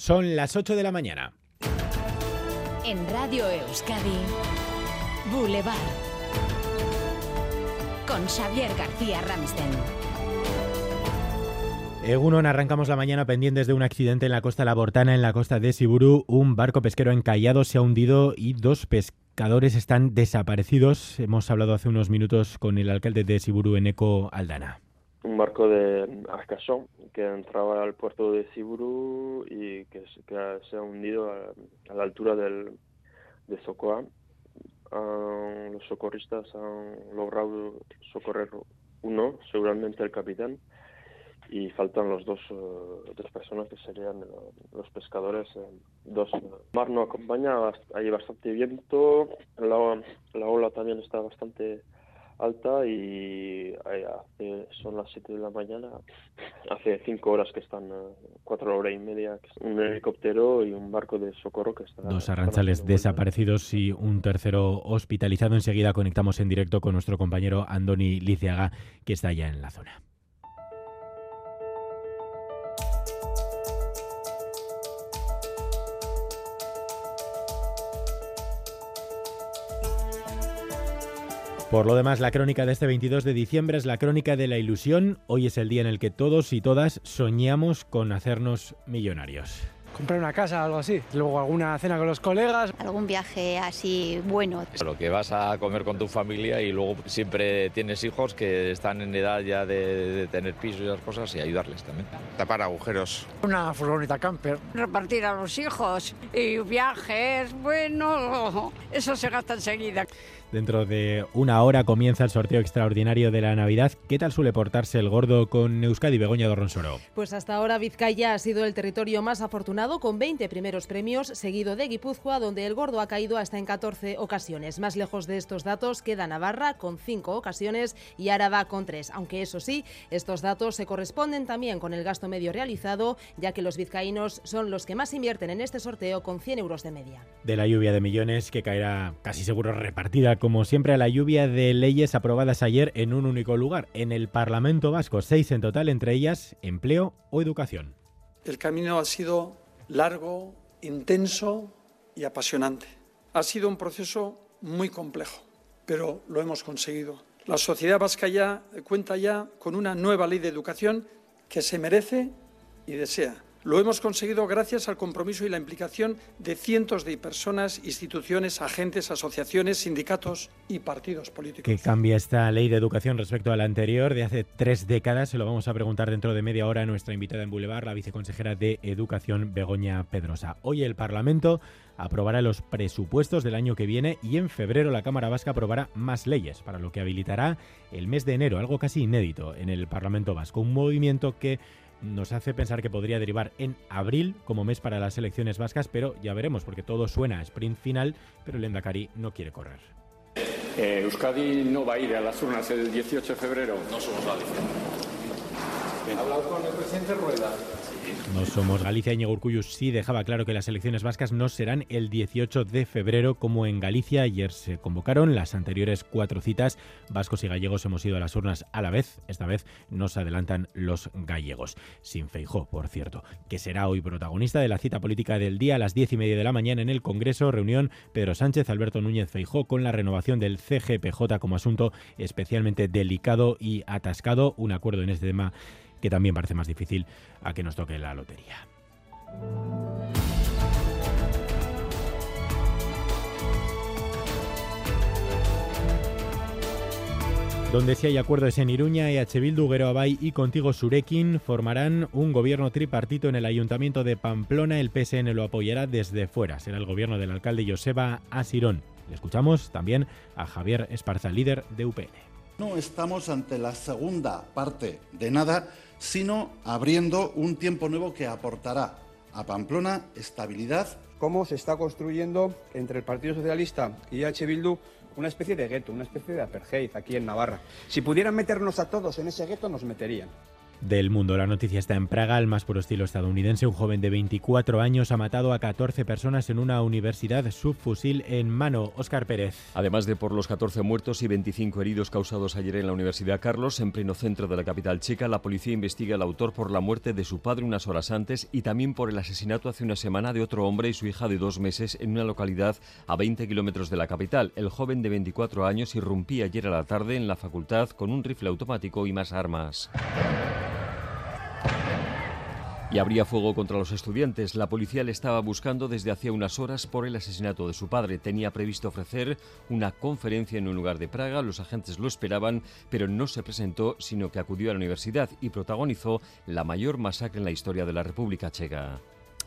Son las 8 de la mañana. En Radio Euskadi, Boulevard. Con Xavier García Ramsten. Egunon, arrancamos la mañana pendientes de un accidente en la costa labortana, en la costa de Siburu. Un barco pesquero encallado se ha hundido y dos pescadores están desaparecidos. Hemos hablado hace unos minutos con el alcalde de Siburu, Eneco Aldana. Un barco de Arcachon que entraba al puerto de Siburu y que, se ha hundido a, la altura del, de Socoa. Ah, los socorristas han logrado socorrer uno, seguramente el capitán, y faltan los dos, uh, dos personas que serían los pescadores. dos. El mar no acompaña, hay bastante viento, la, la ola también está bastante alta y son las 7 de la mañana. Hace 5 horas que están, 4 horas y media, un helicóptero y un barco de socorro que están... Dos arranchales desaparecidos y un tercero hospitalizado. Enseguida conectamos en directo con nuestro compañero Andoni Liciaga, que está ya en la zona. Por lo demás, la crónica de este 22 de diciembre es la crónica de la ilusión. Hoy es el día en el que todos y todas soñamos con hacernos millonarios comprar una casa o algo así. Luego alguna cena con los colegas. Algún viaje así bueno. Lo que vas a comer con tu familia y luego siempre tienes hijos que están en edad ya de, tener pisos y esas cosas y ayudarles también. Tapar agujeros. Una furgoneta camper. Repartir a los hijos y viajes, bueno, eso se gasta enseguida. Dentro de una hora comienza el sorteo extraordinario de la Navidad. ¿Qué tal suele portarse el gordo con Euskadi Begoña Dorronsoro? Pues hasta ahora Vizcaya ha sido el territorio más afortunado con 20 primeros premios, seguido de Guipúzcoa, donde el gordo ha caído hasta en 14 ocasiones. Más lejos de estos datos queda Navarra con 5 ocasiones y Áraba con 3. Aunque eso sí, estos datos se corresponden también con el gasto medio realizado, ya que los vizcaínos son los que más invierten en este sorteo con 100 euros de media. De la lluvia de millones que caerá casi seguro repartida como siempre, a la lluvia de leyes aprobadas ayer en un único lugar, en el Parlamento Vasco, seis en total, entre ellas empleo o educación. El camino ha sido largo, intenso y apasionante. Ha sido un proceso muy complejo, pero lo hemos conseguido. La sociedad vasca ya cuenta ya con una nueva ley de educación que se merece y desea lo hemos conseguido gracias al compromiso y la implicación de cientos de personas, instituciones, agentes, asociaciones, sindicatos y partidos políticos. ¿Qué cambia esta ley de educación respecto a la anterior de hace tres décadas? Se lo vamos a preguntar dentro de media hora a nuestra invitada en Boulevard, la viceconsejera de Educación, Begoña Pedrosa. Hoy el Parlamento aprobará los presupuestos del año que viene y en febrero la Cámara Vasca aprobará más leyes, para lo que habilitará el mes de enero, algo casi inédito en el Parlamento Vasco. Un movimiento que nos hace pensar que podría derivar en abril como mes para las elecciones vascas, pero ya veremos, porque todo suena a sprint final, pero el Endacari no quiere correr. Eh, Euskadi no va a ir a las urnas el 18 de febrero. No somos Galicia. Hablado con el presidente Rueda. No somos Galicia. Íñigo Urcullu sí dejaba claro que las elecciones vascas no serán el 18 de febrero como en Galicia. Ayer se convocaron las anteriores cuatro citas. Vascos y gallegos hemos ido a las urnas a la vez. Esta vez nos adelantan los gallegos. Sin Feijó, por cierto, que será hoy protagonista de la cita política del día a las diez y media de la mañana en el Congreso. Reunión Pedro Sánchez, Alberto Núñez Feijó con la renovación del CGPJ como asunto especialmente delicado y atascado. Un acuerdo en este tema que también parece más difícil a que nos toque la lotería. Donde sí hay acuerdo es en Iruña, EH Bildu, Abay y Contigo Surekin formarán un gobierno tripartito en el Ayuntamiento de Pamplona. El PSN lo apoyará desde fuera. Será el gobierno del alcalde Joseba Asirón. Le escuchamos también a Javier Esparza, líder de UPN. No estamos ante la segunda parte de nada sino abriendo un tiempo nuevo que aportará a Pamplona estabilidad. ¿Cómo se está construyendo entre el Partido Socialista y H. Bildu una especie de gueto, una especie de apartheid aquí en Navarra? Si pudieran meternos a todos en ese gueto, nos meterían. Del mundo. La noticia está en Praga, el más puro estilo estadounidense. Un joven de 24 años ha matado a 14 personas en una universidad subfusil en mano. Óscar Pérez. Además de por los 14 muertos y 25 heridos causados ayer en la Universidad Carlos, en pleno centro de la capital checa, la policía investiga al autor por la muerte de su padre unas horas antes y también por el asesinato hace una semana de otro hombre y su hija de dos meses en una localidad a 20 kilómetros de la capital. El joven de 24 años irrumpía ayer a la tarde en la facultad con un rifle automático y más armas y habría fuego contra los estudiantes. La policía le estaba buscando desde hacía unas horas por el asesinato de su padre. Tenía previsto ofrecer una conferencia en un lugar de Praga. Los agentes lo esperaban, pero no se presentó, sino que acudió a la universidad y protagonizó la mayor masacre en la historia de la República Checa.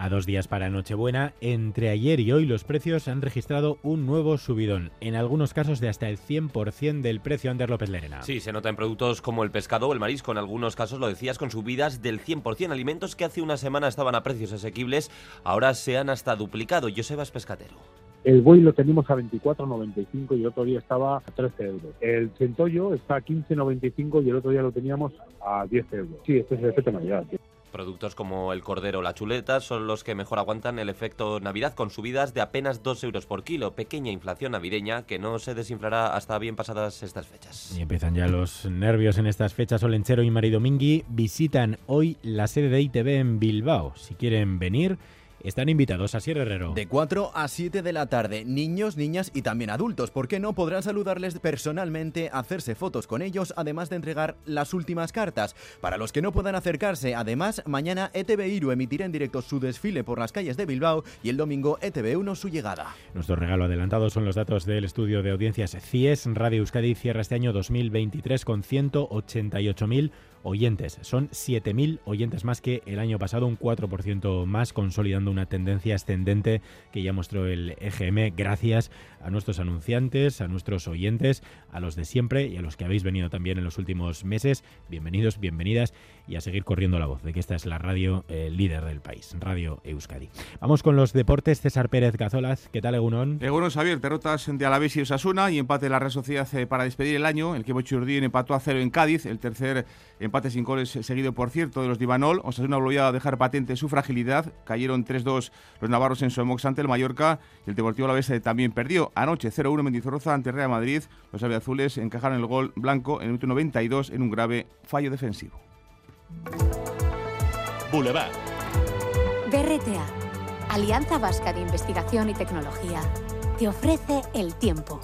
A dos días para Nochebuena, entre ayer y hoy los precios han registrado un nuevo subidón, en algunos casos de hasta el 100% del precio Ander López Lerena. Sí, se nota en productos como el pescado o el marisco, en algunos casos lo decías con subidas del 100%, alimentos que hace una semana estaban a precios asequibles, ahora se han hasta duplicado. Josebas Pescatero. El buey lo tenemos a 24,95 y el otro día estaba a 13 euros. El centollo está a 15,95 y el otro día lo teníamos a 10 euros. Sí, este es el efecto Navidad. Productos como el cordero o la chuleta son los que mejor aguantan el efecto Navidad con subidas de apenas 2 euros por kilo. Pequeña inflación navideña que no se desinflará hasta bien pasadas estas fechas. Y empiezan ya los nervios en estas fechas. Olenchero y Maridomingui visitan hoy la sede de ITV en Bilbao. Si quieren venir, están invitados a Sierra Herrero. De 4 a 7 de la tarde, niños, niñas y también adultos, ¿por qué no? Podrán saludarles personalmente, hacerse fotos con ellos, además de entregar las últimas cartas. Para los que no puedan acercarse, además, mañana ETV Iru emitirá en directo su desfile por las calles de Bilbao y el domingo ETV1 su llegada. Nuestro regalo adelantado son los datos del estudio de audiencias CIES. Radio Euskadi cierra este año 2023 con 188.000 oyentes. Son 7.000 oyentes más que el año pasado, un 4% más, consolidando una tendencia ascendente que ya mostró el EGM gracias a nuestros anunciantes, a nuestros oyentes, a los de siempre y a los que habéis venido también en los últimos meses. Bienvenidos, bienvenidas y a seguir corriendo la voz de que esta es la radio eh, líder del país, Radio Euskadi. Vamos con los deportes. César Pérez Cazolaz, ¿qué tal, Egunon? Egunon, Xavier, derrotas de Alavés y Osasuna y empate de la Real Sociedad eh, para despedir el año. El equipo Churdín empató a cero en Cádiz, el tercer empate sin goles seguido, por cierto, de los Divanol. Osasuna volvió a dejar patente su fragilidad. Cayeron 3-2 los navarros en Somox ante el Mallorca y el Deportivo Alavés eh, también perdió. Anoche 0-1 Mendizorroza ante Real Madrid. Los azules encajaron el gol blanco en el minuto 92 en un grave fallo defensivo. Boulevard. BRTA, Alianza Vasca de Investigación y Tecnología, te ofrece el tiempo.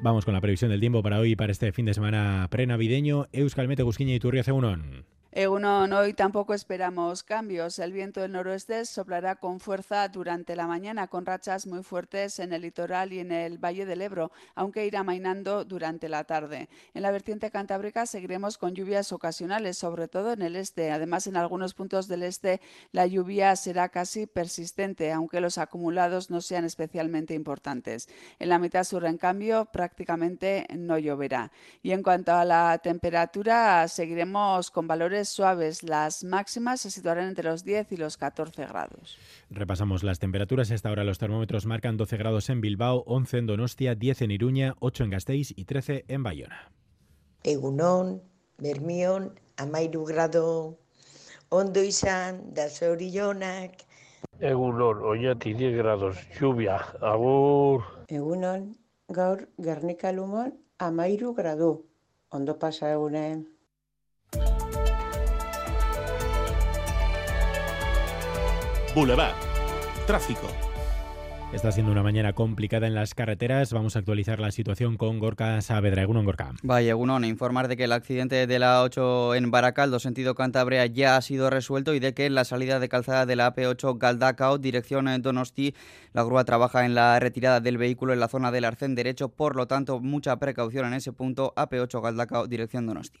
Vamos con la previsión del tiempo para hoy y para este fin de semana prenavideño. Euskal Mete, Gusquiña y Turria. Egunon, hoy tampoco esperamos cambios. El viento del noroeste soplará con fuerza durante la mañana, con rachas muy fuertes en el litoral y en el Valle del Ebro, aunque irá mainando durante la tarde. En la vertiente cantábrica seguiremos con lluvias ocasionales, sobre todo en el este. Además, en algunos puntos del este la lluvia será casi persistente, aunque los acumulados no sean especialmente importantes. En la mitad sur, en cambio, prácticamente no lloverá. Y en cuanto a la temperatura, seguiremos con valores suaves. Las máximas se situarán entre los 10 y los 14 grados. Repasamos las temperaturas. Esta hora los termómetros marcan 12 grados en Bilbao, 11 en Donostia, 10 en Iruña, 8 en Gasteiz y 13 en Bayona. Egunon, Bermión, amairu grado, ondo izan, da zorillonak. Egunon, oñati 10 grados, lluvia, agur. Egunon, gaur, Gernika Lumon, amairu grado, ondo pasa egunen. Boulevard. Tráfico. Está siendo una mañana complicada en las carreteras. Vamos a actualizar la situación con Gorka Saavedra. Egunon, Gorka. Vaya, Egunon, informar de que el accidente de la 8 en Baracaldo, sentido Cantabria, ya ha sido resuelto y de que en la salida de calzada de la AP8 Galdacao, dirección Donosti, la grúa trabaja en la retirada del vehículo en la zona del arcén derecho. Por lo tanto, mucha precaución en ese punto. AP8 Galdacao, dirección Donosti.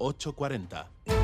840.